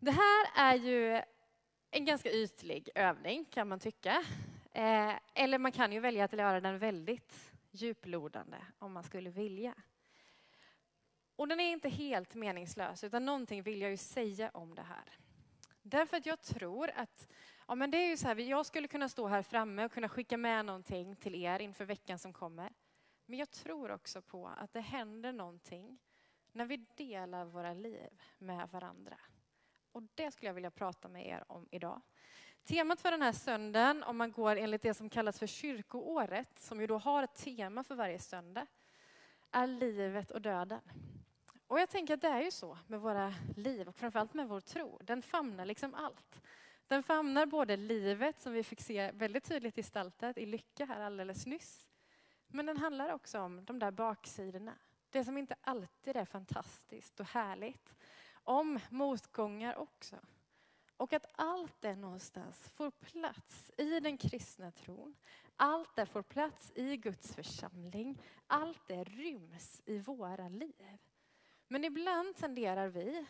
Det här är ju en ganska ytlig övning kan man tycka. Eh, eller man kan ju välja att göra den väldigt djuplodande om man skulle vilja. Och den är inte helt meningslös, utan någonting vill jag ju säga om det här. Därför att jag tror att, ja men det är ju så här, jag skulle kunna stå här framme och kunna skicka med någonting till er inför veckan som kommer. Men jag tror också på att det händer någonting när vi delar våra liv med varandra. Och det skulle jag vilja prata med er om idag. Temat för den här söndagen, om man går enligt det som kallas för kyrkoåret, som ju då har ett tema för varje söndag, är livet och döden. Och jag tänker att det är ju så med våra liv och framförallt med vår tro. Den famnar liksom allt. Den famnar både livet som vi fick se väldigt tydligt gestaltat i Lycka här alldeles nyss. Men den handlar också om de där baksidorna. Det som inte alltid är fantastiskt och härligt. Om motgångar också. Och att allt det någonstans får plats i den kristna tron. Allt det får plats i Guds församling. Allt det ryms i våra liv. Men ibland tenderar vi,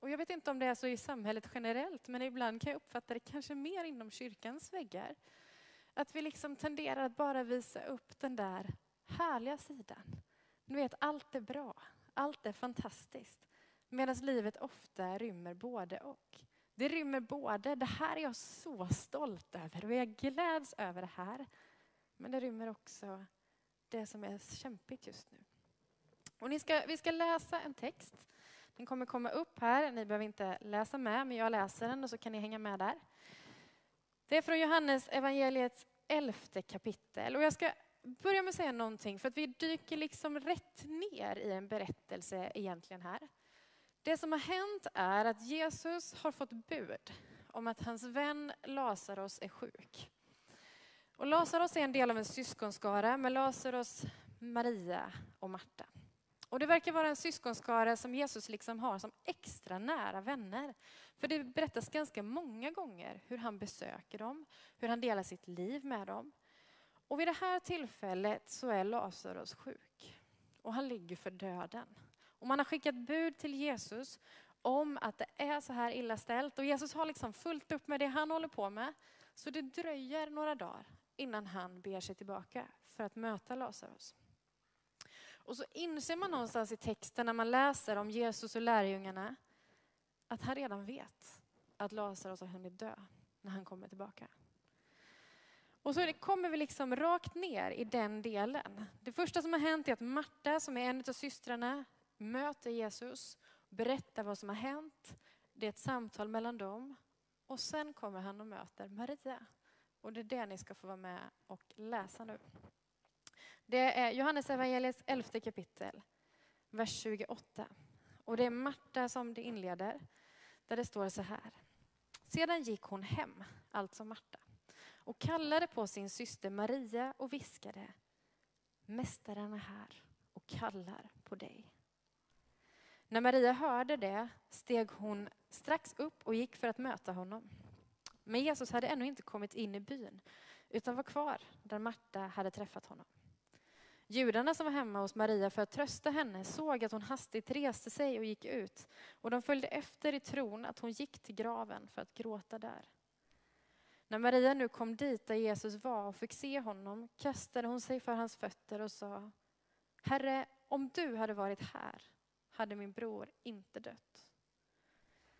och jag vet inte om det är så i samhället generellt, men ibland kan jag uppfatta det kanske mer inom kyrkans väggar. Att vi liksom tenderar att bara visa upp den där härliga sidan. Ni vet, allt är bra, allt är fantastiskt. Medan livet ofta rymmer både och. Det rymmer både, det här är jag så stolt över och jag gläds över det här. Men det rymmer också det som är kämpigt just nu. Och ni ska, vi ska läsa en text. Den kommer komma upp här. Ni behöver inte läsa med, men jag läser den och så kan ni hänga med där. Det är från Johannes evangeliets elfte kapitel. Och jag ska börja med att säga någonting, för att vi dyker liksom rätt ner i en berättelse egentligen här. Det som har hänt är att Jesus har fått bud om att hans vän Lazarus är sjuk. Och Lazarus är en del av en syskonskara med Lazarus, Maria och Marta. Och det verkar vara en syskonskara som Jesus liksom har som extra nära vänner. För det berättas ganska många gånger hur han besöker dem, hur han delar sitt liv med dem. Och vid det här tillfället så är Lazarus sjuk och han ligger för döden. Och man har skickat bud till Jesus om att det är så här illa ställt och Jesus har liksom fullt upp med det han håller på med. Så det dröjer några dagar innan han ber sig tillbaka för att möta Lazarus. Och så inser man någonstans i texten när man läser om Jesus och lärjungarna att han redan vet att Lazarus har hunnit dö när han kommer tillbaka. Och så kommer vi liksom rakt ner i den delen. Det första som har hänt är att Marta, som är en av systrarna, möter Jesus, berättar vad som har hänt. Det är ett samtal mellan dem. Och sen kommer han och möter Maria. Och det är det ni ska få vara med och läsa nu. Det är Johannes evangeliets elfte kapitel, vers 28. Och det är Marta som det inleder, där det står så här. Sedan gick hon hem, alltså Marta, och kallade på sin syster Maria och viskade Mästaren är här och kallar på dig. När Maria hörde det steg hon strax upp och gick för att möta honom. Men Jesus hade ännu inte kommit in i byn utan var kvar där Marta hade träffat honom. Judarna som var hemma hos Maria för att trösta henne såg att hon hastigt reste sig och gick ut och de följde efter i tron att hon gick till graven för att gråta där. När Maria nu kom dit där Jesus var och fick se honom kastade hon sig för hans fötter och sa Herre, om du hade varit här hade min bror inte dött.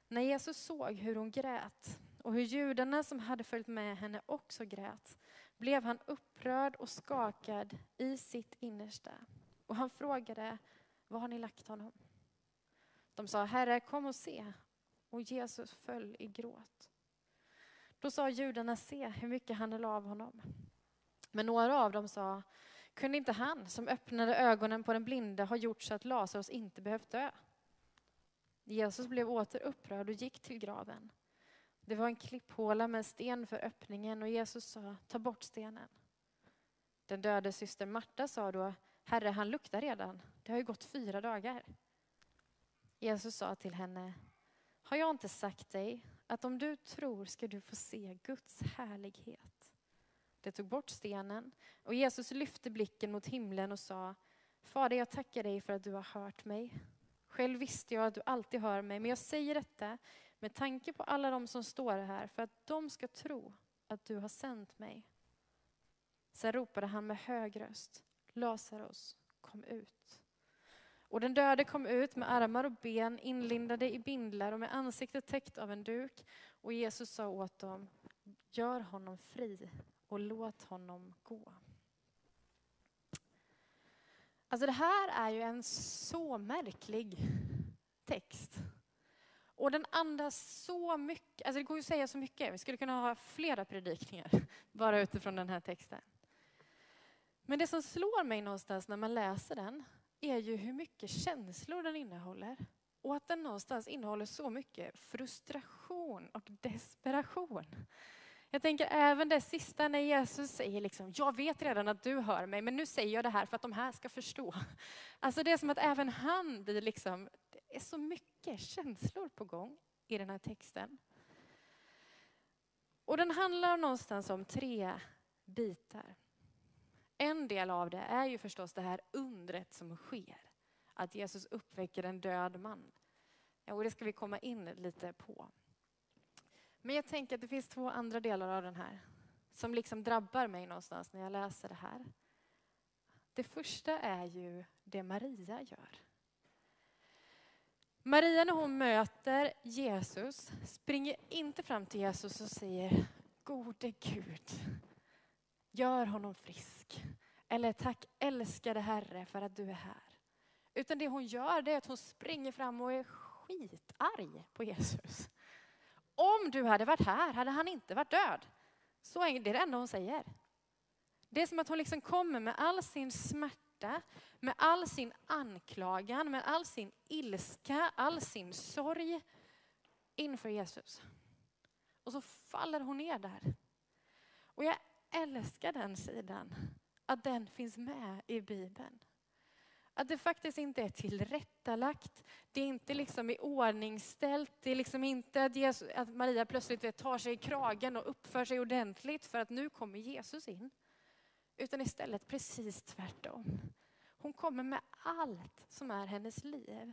När Jesus såg hur hon grät och hur judarna som hade följt med henne också grät blev han upprörd och skakad i sitt innersta. Och han frågade, var har ni lagt honom? De sa, Herre kom och se. Och Jesus föll i gråt. Då sa judarna, se hur mycket han höll av honom. Men några av dem sa, kunde inte han som öppnade ögonen på den blinde ha gjort så att Lazarus inte behövt dö? Jesus blev åter upprörd och gick till graven. Det var en klipphåla med en sten för öppningen och Jesus sa, ta bort stenen. Den döde syster Marta sa då, Herre, han luktar redan. Det har ju gått fyra dagar. Jesus sa till henne, har jag inte sagt dig att om du tror ska du få se Guds härlighet? De tog bort stenen och Jesus lyfte blicken mot himlen och sa, Fader, jag tackar dig för att du har hört mig. Själv visste jag att du alltid hör mig, men jag säger detta med tanke på alla de som står här för att de ska tro att du har sänt mig. Sen ropade han med hög röst, Lazarus, kom ut. Och den döde kom ut med armar och ben inlindade i bindlar och med ansiktet täckt av en duk. Och Jesus sa åt dem, gör honom fri och låt honom gå. Alltså det här är ju en så märklig text. Och den andas så mycket, alltså det går ju att säga så mycket. Vi skulle kunna ha flera predikningar bara utifrån den här texten. Men det som slår mig någonstans när man läser den är ju hur mycket känslor den innehåller. Och att den någonstans innehåller så mycket frustration och desperation. Jag tänker även det sista när Jesus säger liksom, jag vet redan att du hör mig, men nu säger jag det här för att de här ska förstå. Alltså det är som att även han blir liksom, det är så mycket känslor på gång i den här texten. Och den handlar någonstans om tre bitar. En del av det är ju förstås det här undret som sker. Att Jesus uppväcker en död man. Ja, och det ska vi komma in lite på. Men jag tänker att det finns två andra delar av den här som liksom drabbar mig någonstans när jag läser det här. Det första är ju det Maria gör. Maria när hon möter Jesus springer inte fram till Jesus och säger Gode Gud, gör honom frisk. Eller tack älskade Herre för att du är här. Utan det hon gör det är att hon springer fram och är skitarg på Jesus. Om du hade varit här hade han inte varit död. Så är det, det enda hon säger. Det är som att hon liksom kommer med all sin smärta, med all sin anklagan, med all sin ilska, all sin sorg inför Jesus. Och så faller hon ner där. Och jag älskar den sidan, att den finns med i Bibeln. Att det faktiskt inte är tillrättalagt, det är inte liksom i ordningställt, det är liksom inte att, Jesus, att Maria plötsligt tar sig i kragen och uppför sig ordentligt för att nu kommer Jesus in. Utan istället precis tvärtom. Hon kommer med allt som är hennes liv.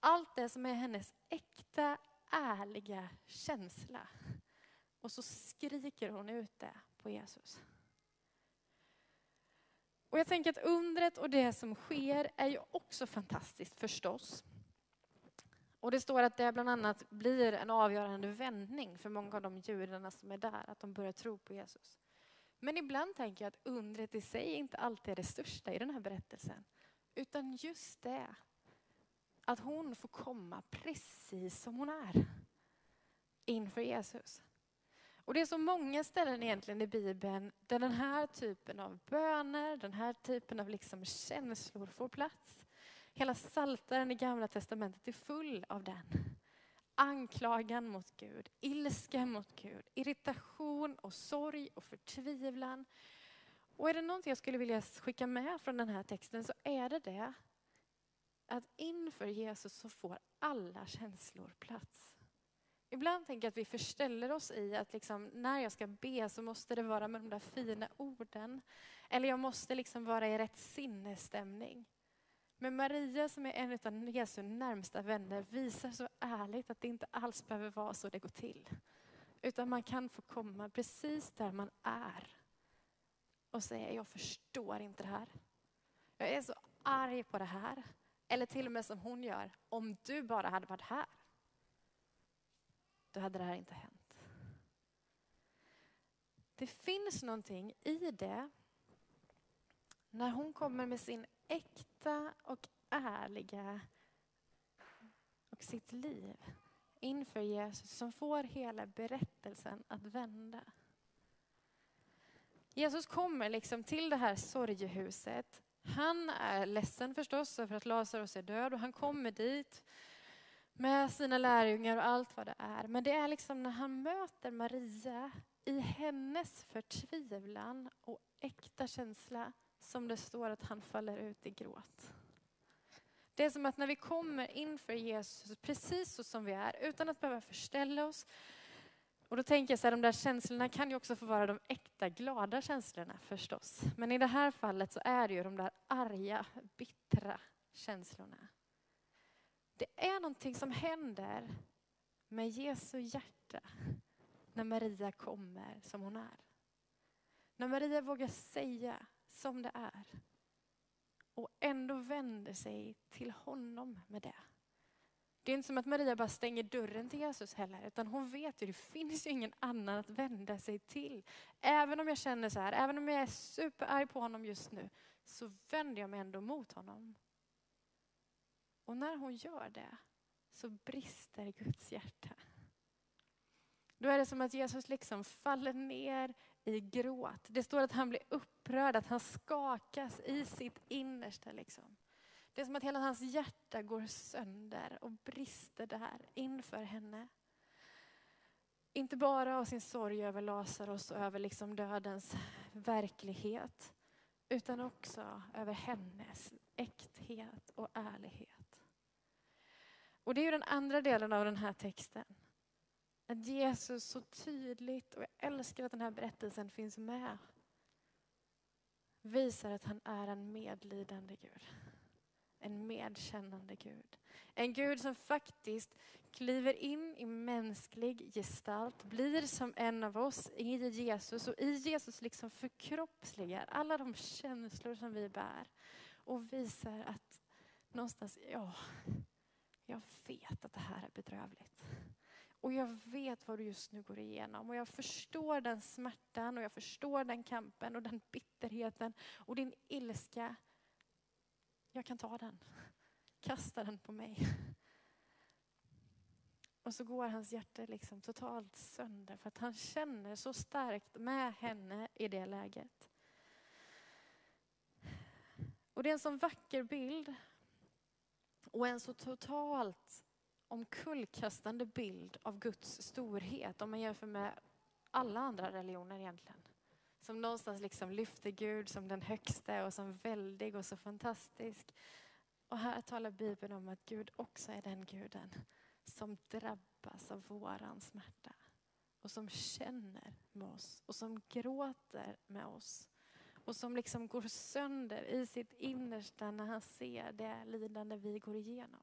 Allt det som är hennes äkta, ärliga känsla. Och så skriker hon ut det på Jesus. Och jag tänker att undret och det som sker är ju också fantastiskt förstås. Och det står att det bland annat blir en avgörande vändning för många av de judarna som är där, att de börjar tro på Jesus. Men ibland tänker jag att undret i sig inte alltid är det största i den här berättelsen. Utan just det, att hon får komma precis som hon är inför Jesus. Och det är så många ställen egentligen i Bibeln där den här typen av böner, den här typen av liksom känslor får plats. Hela Psaltaren i Gamla Testamentet är full av den. Anklagan mot Gud, ilska mot Gud, irritation och sorg och förtvivlan. Och är det någonting jag skulle vilja skicka med från den här texten så är det det att inför Jesus så får alla känslor plats. Ibland tänker jag att vi förställer oss i att liksom, när jag ska be så måste det vara med de där fina orden. Eller jag måste liksom vara i rätt sinnesstämning. Men Maria som är en av Jesu närmsta vänner visar så ärligt att det inte alls behöver vara så det går till. Utan man kan få komma precis där man är och säga, jag förstår inte det här. Jag är så arg på det här. Eller till och med som hon gör, om du bara hade varit här då hade det här inte hänt. Det finns någonting i det när hon kommer med sin äkta och ärliga och sitt liv inför Jesus som får hela berättelsen att vända. Jesus kommer liksom till det här sorgehuset. Han är ledsen förstås för att Lazarus är död och han kommer dit med sina lärjungar och allt vad det är. Men det är liksom när han möter Maria i hennes förtvivlan och äkta känsla som det står att han faller ut i gråt. Det är som att när vi kommer inför Jesus precis så som vi är utan att behöva förställa oss. Och då tänker jag så här, de där känslorna kan ju också få vara de äkta glada känslorna förstås. Men i det här fallet så är det ju de där arga, bittra känslorna. Det är någonting som händer med Jesu hjärta när Maria kommer som hon är. När Maria vågar säga som det är och ändå vänder sig till honom med det. Det är inte som att Maria bara stänger dörren till Jesus heller, utan hon vet ju, det finns ju ingen annan att vända sig till. Även om jag känner så här, även om jag är superarg på honom just nu, så vänder jag mig ändå mot honom. Och när hon gör det, så brister Guds hjärta. Då är det som att Jesus liksom faller ner i gråt. Det står att han blir upprörd, att han skakas i sitt innersta. Liksom. Det är som att hela hans hjärta går sönder och brister där inför henne. Inte bara av sin sorg över Lazarus och över liksom dödens verklighet, utan också över hennes äkthet och ärlighet. Och det är ju den andra delen av den här texten. Att Jesus så tydligt, och jag älskar att den här berättelsen finns med, visar att han är en medlidande Gud. En medkännande Gud. En Gud som faktiskt kliver in i mänsklig gestalt, blir som en av oss i Jesus och i Jesus liksom förkroppsligar alla de känslor som vi bär och visar att någonstans, ja, jag vet att det här är bedrövligt. Och jag vet vad du just nu går igenom och jag förstår den smärtan och jag förstår den kampen och den bitterheten och din ilska. Jag kan ta den. Kasta den på mig. Och så går hans hjärta liksom totalt sönder för att han känner så starkt med henne i det läget. Och det är en sån vacker bild och en så totalt omkullkastande bild av Guds storhet om man jämför med alla andra religioner egentligen. Som någonstans liksom lyfter Gud som den högsta och som väldig och så fantastisk. Och här talar Bibeln om att Gud också är den guden som drabbas av våran smärta. Och som känner med oss och som gråter med oss. Och som liksom går sönder i sitt innersta när han ser det lidande vi går igenom.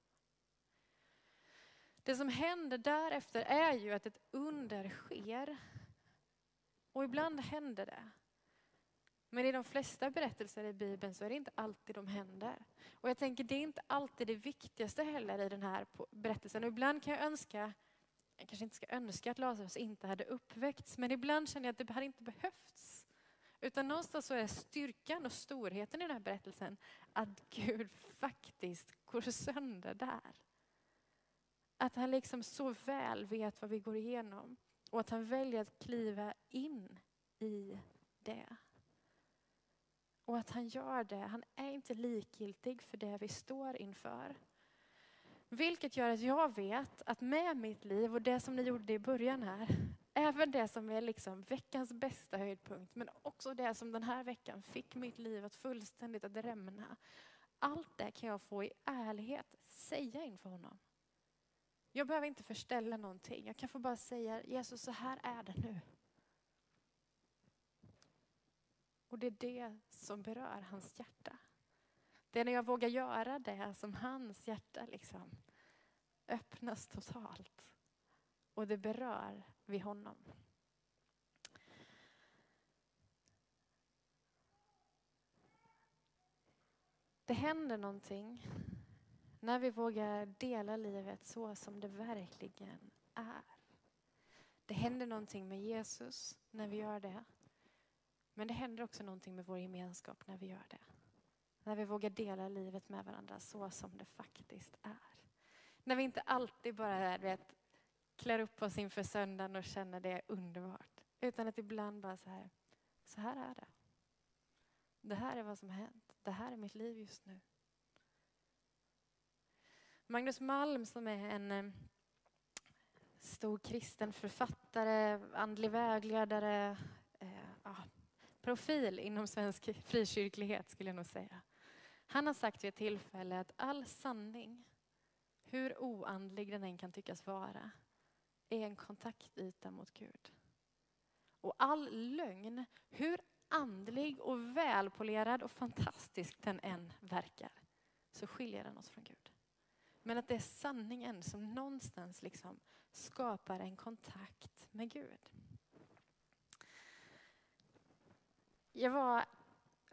Det som händer därefter är ju att ett under sker. Och ibland händer det. Men i de flesta berättelser i Bibeln så är det inte alltid de händer. Och jag tänker det är inte alltid det viktigaste heller i den här berättelsen. Och ibland kan jag önska, jag kanske inte ska önska att Lazarus inte hade uppväckts, men ibland känner jag att det hade inte behövts. Utan någonstans så är styrkan och storheten i den här berättelsen att Gud faktiskt går sönder där. Att han liksom så väl vet vad vi går igenom och att han väljer att kliva in i det. Och att han gör det, han är inte likgiltig för det vi står inför. Vilket gör att jag vet att med mitt liv och det som ni gjorde i början här, även det som är liksom veckans bästa höjdpunkt, men också det som den här veckan fick mitt liv att fullständigt att rämna. Allt det kan jag få i ärlighet säga inför honom. Jag behöver inte förställa någonting. Jag kan få bara säga Jesus, så här är det nu. Och det är det som berör hans hjärta. Det är när jag vågar göra det som hans hjärta liksom öppnas totalt. Och det berör vid honom. Det händer någonting när vi vågar dela livet så som det verkligen är. Det händer någonting med Jesus när vi gör det. Men det händer också någonting med vår gemenskap när vi gör det. När vi vågar dela livet med varandra så som det faktiskt är. När vi inte alltid bara vet, klär upp oss inför söndagen och känner det är underbart. Utan att ibland bara så här, så här är det. Det här är vad som har hänt. Det här är mitt liv just nu. Magnus Malm som är en eh, stor kristen författare, andlig vägledare, eh, ja, profil inom svensk frikyrklighet skulle jag nog säga. Han har sagt vid ett tillfälle att all sanning, hur oandlig den än kan tyckas vara, är en kontaktyta mot Gud. Och all lögn, hur andlig och välpolerad och fantastisk den än verkar, så skiljer den oss från Gud. Men att det är sanningen som någonstans liksom skapar en kontakt med Gud. Jag var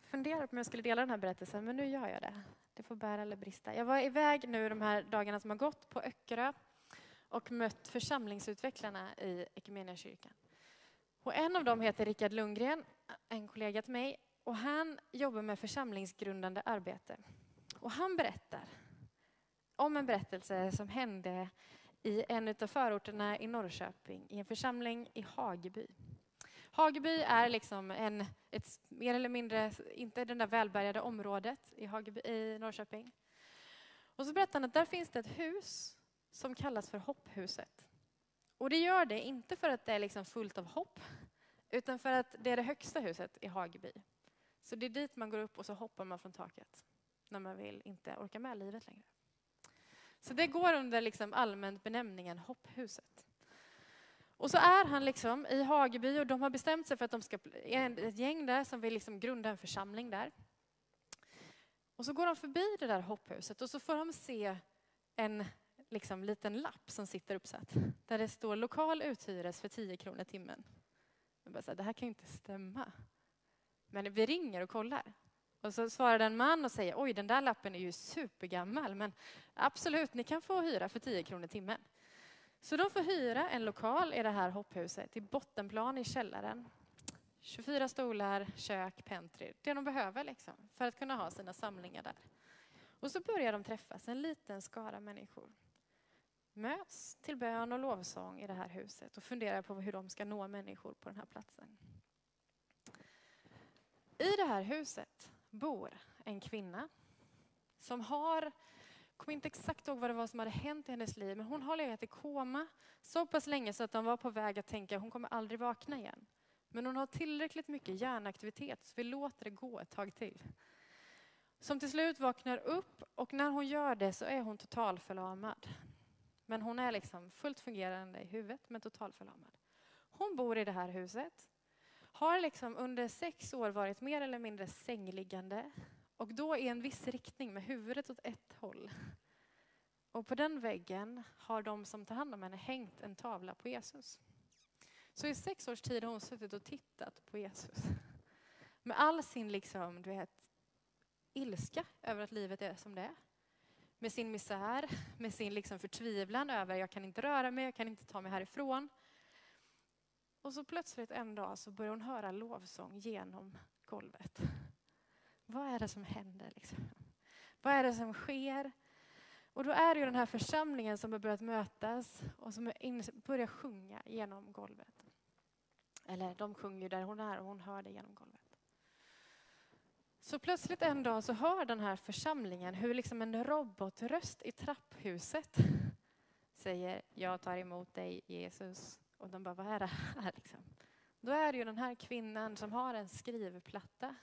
funderade på om jag skulle dela den här berättelsen, men nu gör jag det. Det får bära eller brista. Jag var iväg nu de här dagarna som har gått på Öckerö och mött församlingsutvecklarna i Equmeniakyrkan. Och en av dem heter Rickard Lundgren, en kollega till mig, och han jobbar med församlingsgrundande arbete. Och han berättar om en berättelse som hände i en av förorterna i Norrköping, i en församling i Hageby. Hageby är liksom en, ett mer eller mindre, inte det där välbärgade området i, Hageby, i Norrköping. Och så berättar han att där finns det ett hus som kallas för Hopphuset. Och det gör det inte för att det är liksom fullt av hopp, utan för att det är det högsta huset i Hageby. Så det är dit man går upp och så hoppar man från taket när man vill inte orka med livet längre. Så det går under liksom allmänt benämningen Hopphuset. Och så är han liksom i Hageby och de har bestämt sig för att de ska, ett gäng där som vill liksom grunda en församling där. Och så går de förbi det där hopphuset och så får de se en liksom, liten lapp som sitter uppsatt. Där det står lokal uthyres för 10 kronor timmen. Jag bara så här, det här kan ju inte stämma. Men vi ringer och kollar. Och så svarar en man och säger oj den där lappen är ju supergammal men absolut ni kan få hyra för 10 kronor timmen. Så de får hyra en lokal i det här hopphuset i bottenplan i källaren. 24 stolar, kök, pentry. Det de behöver liksom, för att kunna ha sina samlingar där. Och så börjar de träffas, en liten skara människor. Möts till bön och lovsång i det här huset och funderar på hur de ska nå människor på den här platsen. I det här huset bor en kvinna som har kommer inte exakt ihåg vad det var som hade hänt i hennes liv, men hon har legat i koma så pass länge så att de var på väg att tänka att hon kommer aldrig vakna igen. Men hon har tillräckligt mycket hjärnaktivitet så vi låter det gå ett tag till. Som till slut vaknar upp och när hon gör det så är hon totalförlamad. Men hon är liksom fullt fungerande i huvudet men totalförlamad. Hon bor i det här huset. Har liksom under sex år varit mer eller mindre sängliggande och då i en viss riktning med huvudet åt ett håll. Och på den väggen har de som tar hand om henne hängt en tavla på Jesus. Så i sex års tid har hon suttit och tittat på Jesus. Med all sin liksom, du vet, ilska över att livet är som det är. Med sin misär, med sin liksom förtvivlan över jag kan inte röra mig, jag kan inte ta mig härifrån. Och så plötsligt en dag så börjar hon höra lovsång genom golvet. Vad är det som händer? Liksom? Vad är det som sker? Och då är det ju den här församlingen som har börjat mötas och som börjar sjunga genom golvet. Eller de sjunger där hon är och hon hör det genom golvet. Så plötsligt en dag så hör den här församlingen hur liksom en robotröst i trapphuset säger jag tar emot dig Jesus. Och de bara, vad är det här? Liksom. Då är det ju den här kvinnan som har en skrivplatta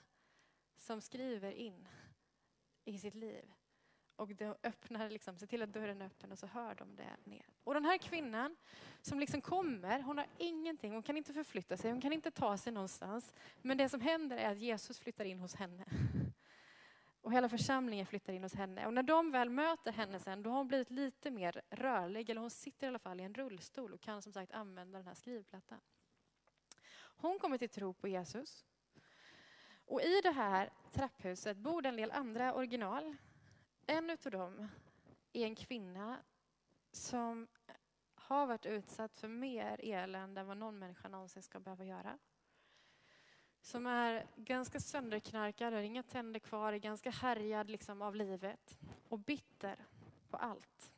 som skriver in i sitt liv. Och de öppnar, liksom, ser till att dörren är öppen och så hör de det ner. Och den här kvinnan som liksom kommer, hon har ingenting, hon kan inte förflytta sig, hon kan inte ta sig någonstans. Men det som händer är att Jesus flyttar in hos henne. Och hela församlingen flyttar in hos henne. Och när de väl möter henne sen, då har hon blivit lite mer rörlig, eller hon sitter i alla fall i en rullstol och kan som sagt använda den här skrivplattan. Hon kommer till tro på Jesus. Och i det här trapphuset bor det en del andra original. En av dem är en kvinna som har varit utsatt för mer elände än vad någon människa någonsin ska behöva göra. Som är ganska sönderknarkad, har inga tänder kvar, är ganska härjad liksom av livet och bitter på allt.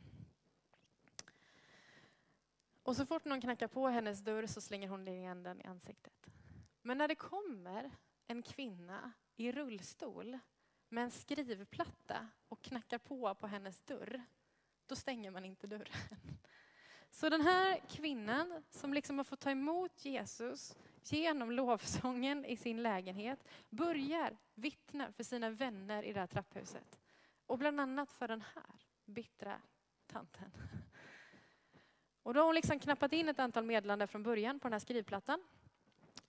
Och så fort någon knackar på hennes dörr så slänger hon igen den i ansiktet. Men när det kommer en kvinna i rullstol med en skrivplatta och knackar på på hennes dörr, då stänger man inte dörren. Så den här kvinnan som liksom har fått ta emot Jesus genom lovsången i sin lägenhet börjar vittna för sina vänner i det här trapphuset. Och bland annat för den här bittra tanten. Och då har hon liksom knappat in ett antal meddelanden från början på den här skrivplattan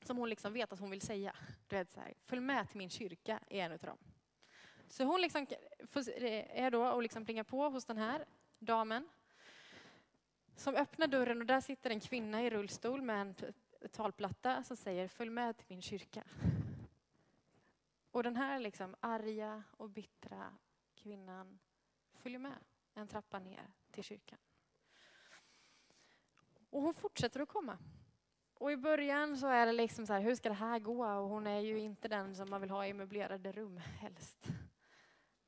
som hon liksom vet att hon vill säga. Du vet, så här, Följ med till min kyrka är en av dem. Så hon liksom är då och liksom plingar på hos den här damen som öppnar dörren och där sitter en kvinna i rullstol med en talplatta som säger följ med till min kyrka. Och den här liksom arga och bittra kvinnan följer med en trappa ner till kyrkan. Och hon fortsätter att komma. Och i början så är det liksom så här, hur ska det här gå? Och hon är ju inte den som man vill ha i möblerade rum helst.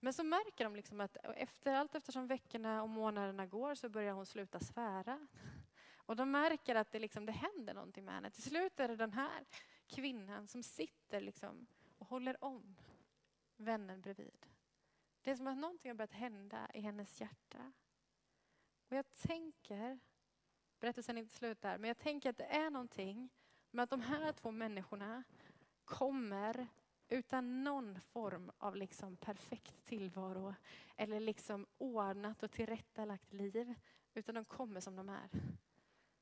Men så märker de liksom att efter allt eftersom veckorna och månaderna går så börjar hon sluta svära. Och de märker att det, liksom, det händer någonting med henne. Till slut är det den här kvinnan som sitter liksom och håller om vännen bredvid. Det är som att någonting har börjat hända i hennes hjärta. Och jag tänker, berättelsen är inte slut där, men jag tänker att det är någonting med att de här två människorna kommer utan någon form av liksom perfekt tillvaro eller liksom ordnat och tillrättalagt liv. Utan de kommer som de är.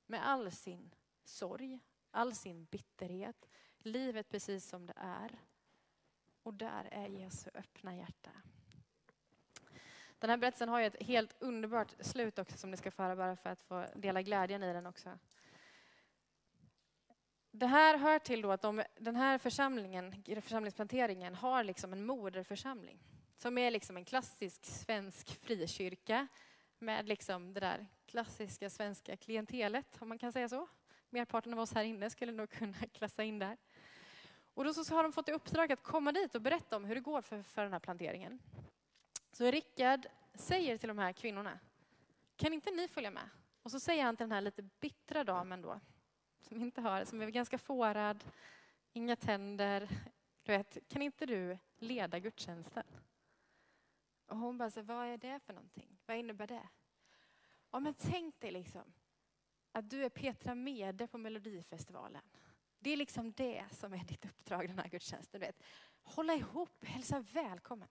Med all sin sorg, all sin bitterhet, livet precis som det är. Och där är Jesu öppna hjärta. Den här berättelsen har ju ett helt underbart slut också som ni ska få höra bara för att få dela glädjen i den också. Det här hör till då att de, den här församlingen, församlingsplanteringen har liksom en moderförsamling som är liksom en klassisk svensk frikyrka med liksom det där klassiska svenska klientelet, om man kan säga så. Merparten av oss här inne skulle nog kunna klassa in där. Och då så har de fått i uppdrag att komma dit och berätta om hur det går för, för den här planteringen. Så Rickard säger till de här kvinnorna, kan inte ni följa med? Och så säger han till den här lite bittra damen då, som inte har, som är ganska fårad, inga tänder. Du vet, kan inte du leda gudstjänsten? Och hon bara, så, vad är det för någonting? Vad innebär det? Ja, men tänk dig liksom att du är Petra Mede på Melodifestivalen. Det är liksom det som är ditt uppdrag den här gudstjänsten. Du vet. Hålla ihop, hälsa välkommen.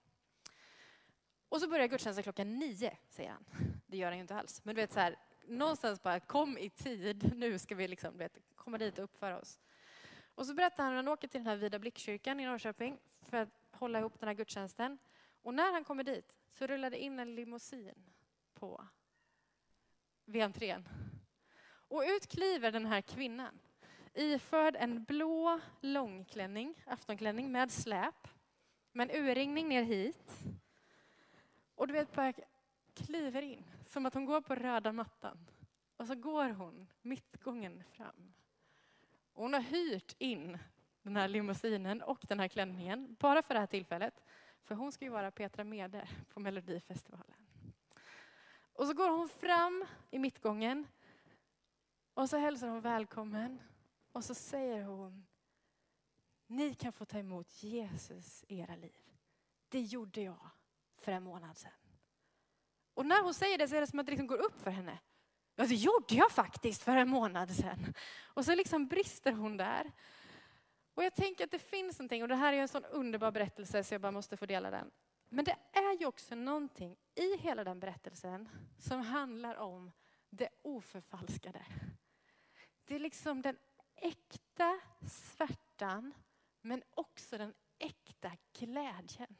Och så börjar gudstjänsten klockan nio, säger han. Det gör han ju inte alls. Men du vet så här, någonstans bara kom i tid, nu ska vi liksom, vet, komma dit och uppföra oss. Och så berättar han att han åker till den här Vida Blickkyrkan i Norrköping för att hålla ihop den här gudstjänsten. Och när han kommer dit så rullar det in en limousin på vid entrén. Och ut kliver den här kvinnan iförd en blå långklänning, aftonklänning med släp, med en urringning ner hit. Och du vet, bara kliver in som att hon går på röda mattan. Och så går hon mittgången fram. Och hon har hyrt in den här limousinen och den här klänningen bara för det här tillfället. För hon ska ju vara Petra Mede på Melodifestivalen. Och så går hon fram i mittgången och så hälsar hon välkommen. Och så säger hon, ni kan få ta emot Jesus i era liv. Det gjorde jag för en månad sedan. Och när hon säger det så är det som att det liksom går upp för henne. Ja, det gjorde jag faktiskt för en månad sedan. Och så liksom brister hon där. Och jag tänker att det finns någonting, och det här är en sån underbar berättelse så jag bara måste få dela den. Men det är ju också någonting i hela den berättelsen som handlar om det oförfalskade. Det är liksom den äkta svärtan men också den äkta glädjen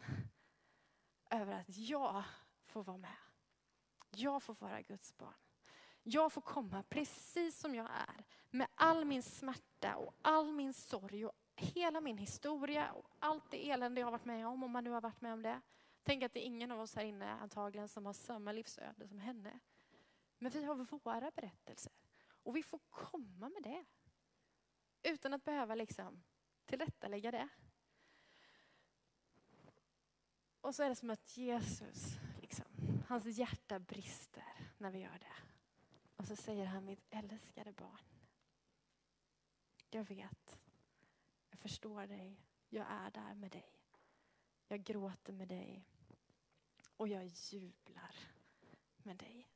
över att jag får vara med. Jag får vara Guds barn. Jag får komma precis som jag är med all min smärta och all min sorg och hela min historia och allt det elände jag har varit med om, om man nu har varit med om det. Tänk att det är ingen av oss här inne antagligen som har samma livsöde som henne. Men vi har våra berättelser och vi får komma med det. Utan att behöva liksom tillrättalägga det. Och så är det som att Jesus, hans hjärta brister när vi gör det. Och så säger han, mitt älskade barn. Jag vet, jag förstår dig, jag är där med dig. Jag gråter med dig och jag jublar med dig.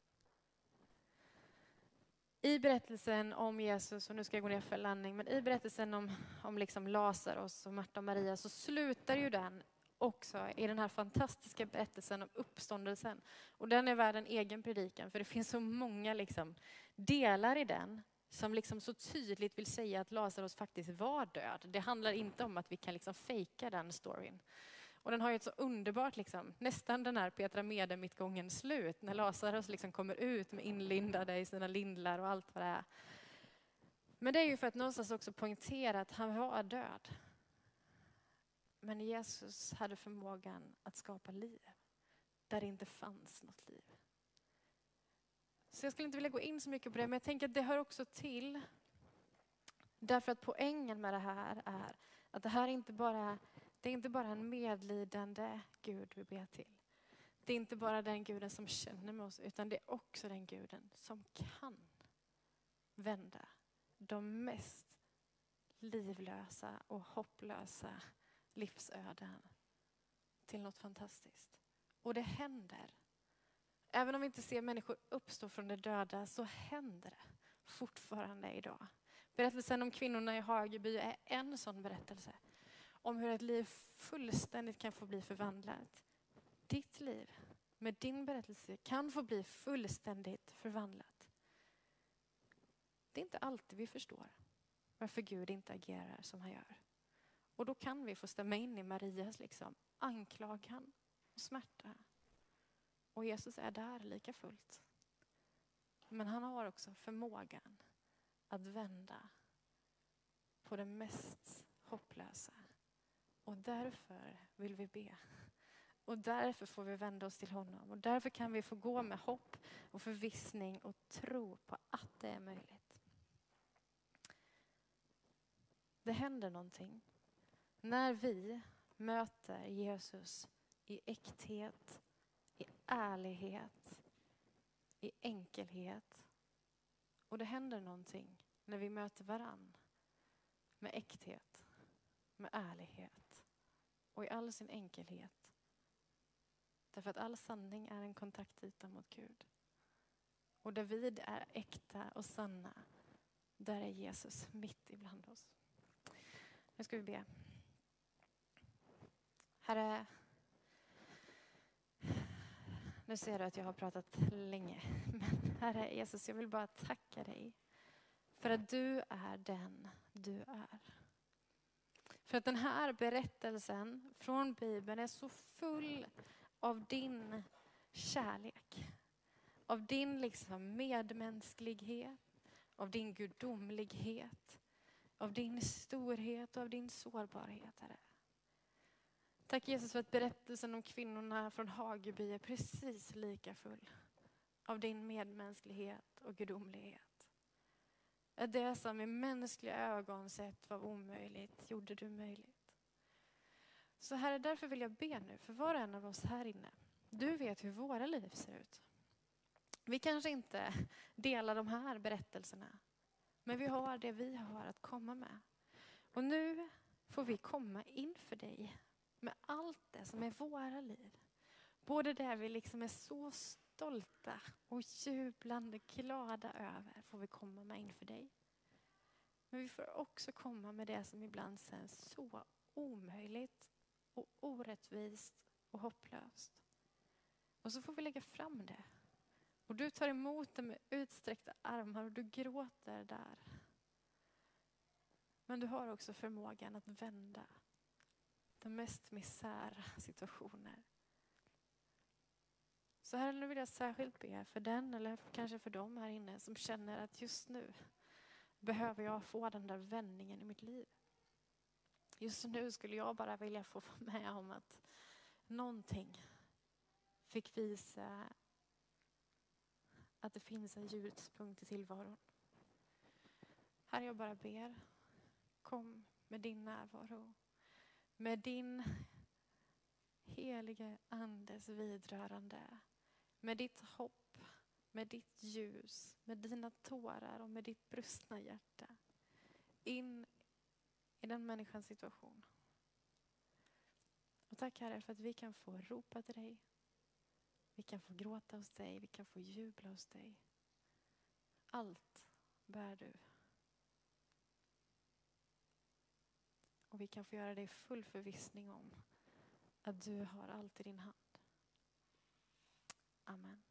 I berättelsen om Jesus, och nu ska jag gå ner för landning, men i berättelsen om, om liksom Lazarus och Marta och Maria så slutar ju den också i den här fantastiska berättelsen om uppståndelsen. Och den är värd en egen predikan, för det finns så många liksom delar i den som liksom så tydligt vill säga att Lazarus faktiskt var död. Det handlar inte om att vi kan liksom fejka den storyn. Och den har ju ett så underbart, liksom, nästan den här Petra Mede mittgången slut, när Lazarus liksom kommer ut med inlindade i sina lindlar och allt vad det är. Men det är ju för att någonstans också poängtera att han var död. Men Jesus hade förmågan att skapa liv där det inte fanns något liv. Så jag skulle inte vilja gå in så mycket på det, men jag tänker att det hör också till. Därför att poängen med det här är att det här är inte bara, det är inte bara en medlidande Gud vi ber till. Det är inte bara den guden som känner med oss, utan det är också den guden som kan vända de mest livlösa och hopplösa livsöden till något fantastiskt. Och det händer. Även om vi inte ser människor uppstå från de döda så händer det fortfarande idag. Berättelsen om kvinnorna i Hageby är en sån berättelse. Om hur ett liv fullständigt kan få bli förvandlat. Ditt liv med din berättelse kan få bli fullständigt förvandlat. Det är inte alltid vi förstår varför Gud inte agerar som han gör. Och då kan vi få stämma in i Marias liksom, anklagan och smärta. Och Jesus är där lika fullt. Men han har också förmågan att vända på det mest hopplösa. Och därför vill vi be. Och därför får vi vända oss till honom. Och därför kan vi få gå med hopp och förvissning och tro på att det är möjligt. Det händer någonting när vi möter Jesus i äkthet, i ärlighet, i enkelhet. Och det händer någonting när vi möter varann med äkthet, med ärlighet och i all sin enkelhet. Därför att all sanning är en kontaktyta mot Gud. Och där vi är äkta och sanna, där är Jesus mitt ibland oss. Nu ska vi be. Herre, nu ser du att jag har pratat länge. Men Herre Jesus, jag vill bara tacka dig för att du är den du är. För att den här berättelsen från Bibeln är så full av din kärlek. Av din liksom medmänsklighet, av din gudomlighet, av din storhet och av din sårbarhet, Herre. Tack Jesus för att berättelsen om kvinnorna från Hageby är precis lika full av din medmänsklighet och gudomlighet. Att det som i mänskliga ögon sett var omöjligt gjorde du möjligt. Så Herre, därför vill jag be nu för var och en av oss här inne. Du vet hur våra liv ser ut. Vi kanske inte delar de här berättelserna, men vi har det vi har att komma med. Och nu får vi komma inför dig med allt det som är våra liv. Både det vi liksom är så stolta och jublande glada över får vi komma med inför dig. Men vi får också komma med det som ibland känns så omöjligt och orättvist och hopplöst. Och så får vi lägga fram det. Och du tar emot det med utsträckta armar och du gråter där. Men du har också förmågan att vända de mest misära situationer. Så här nu vill jag särskilt be för den eller kanske för dem här inne som känner att just nu behöver jag få den där vändningen i mitt liv. Just nu skulle jag bara vilja få vara med om att någonting fick visa att det finns en ljuspunkt i tillvaron. Här jag bara ber, kom med din närvaro. Med din helige Andes vidrörande. Med ditt hopp, med ditt ljus, med dina tårar och med ditt brustna hjärta. In i den människans situation. Och tack Herre för att vi kan få ropa till dig. Vi kan få gråta hos dig, vi kan få jubla hos dig. Allt bär du. Och vi kan få göra det i full förvissning om att du har allt i din hand. Amen.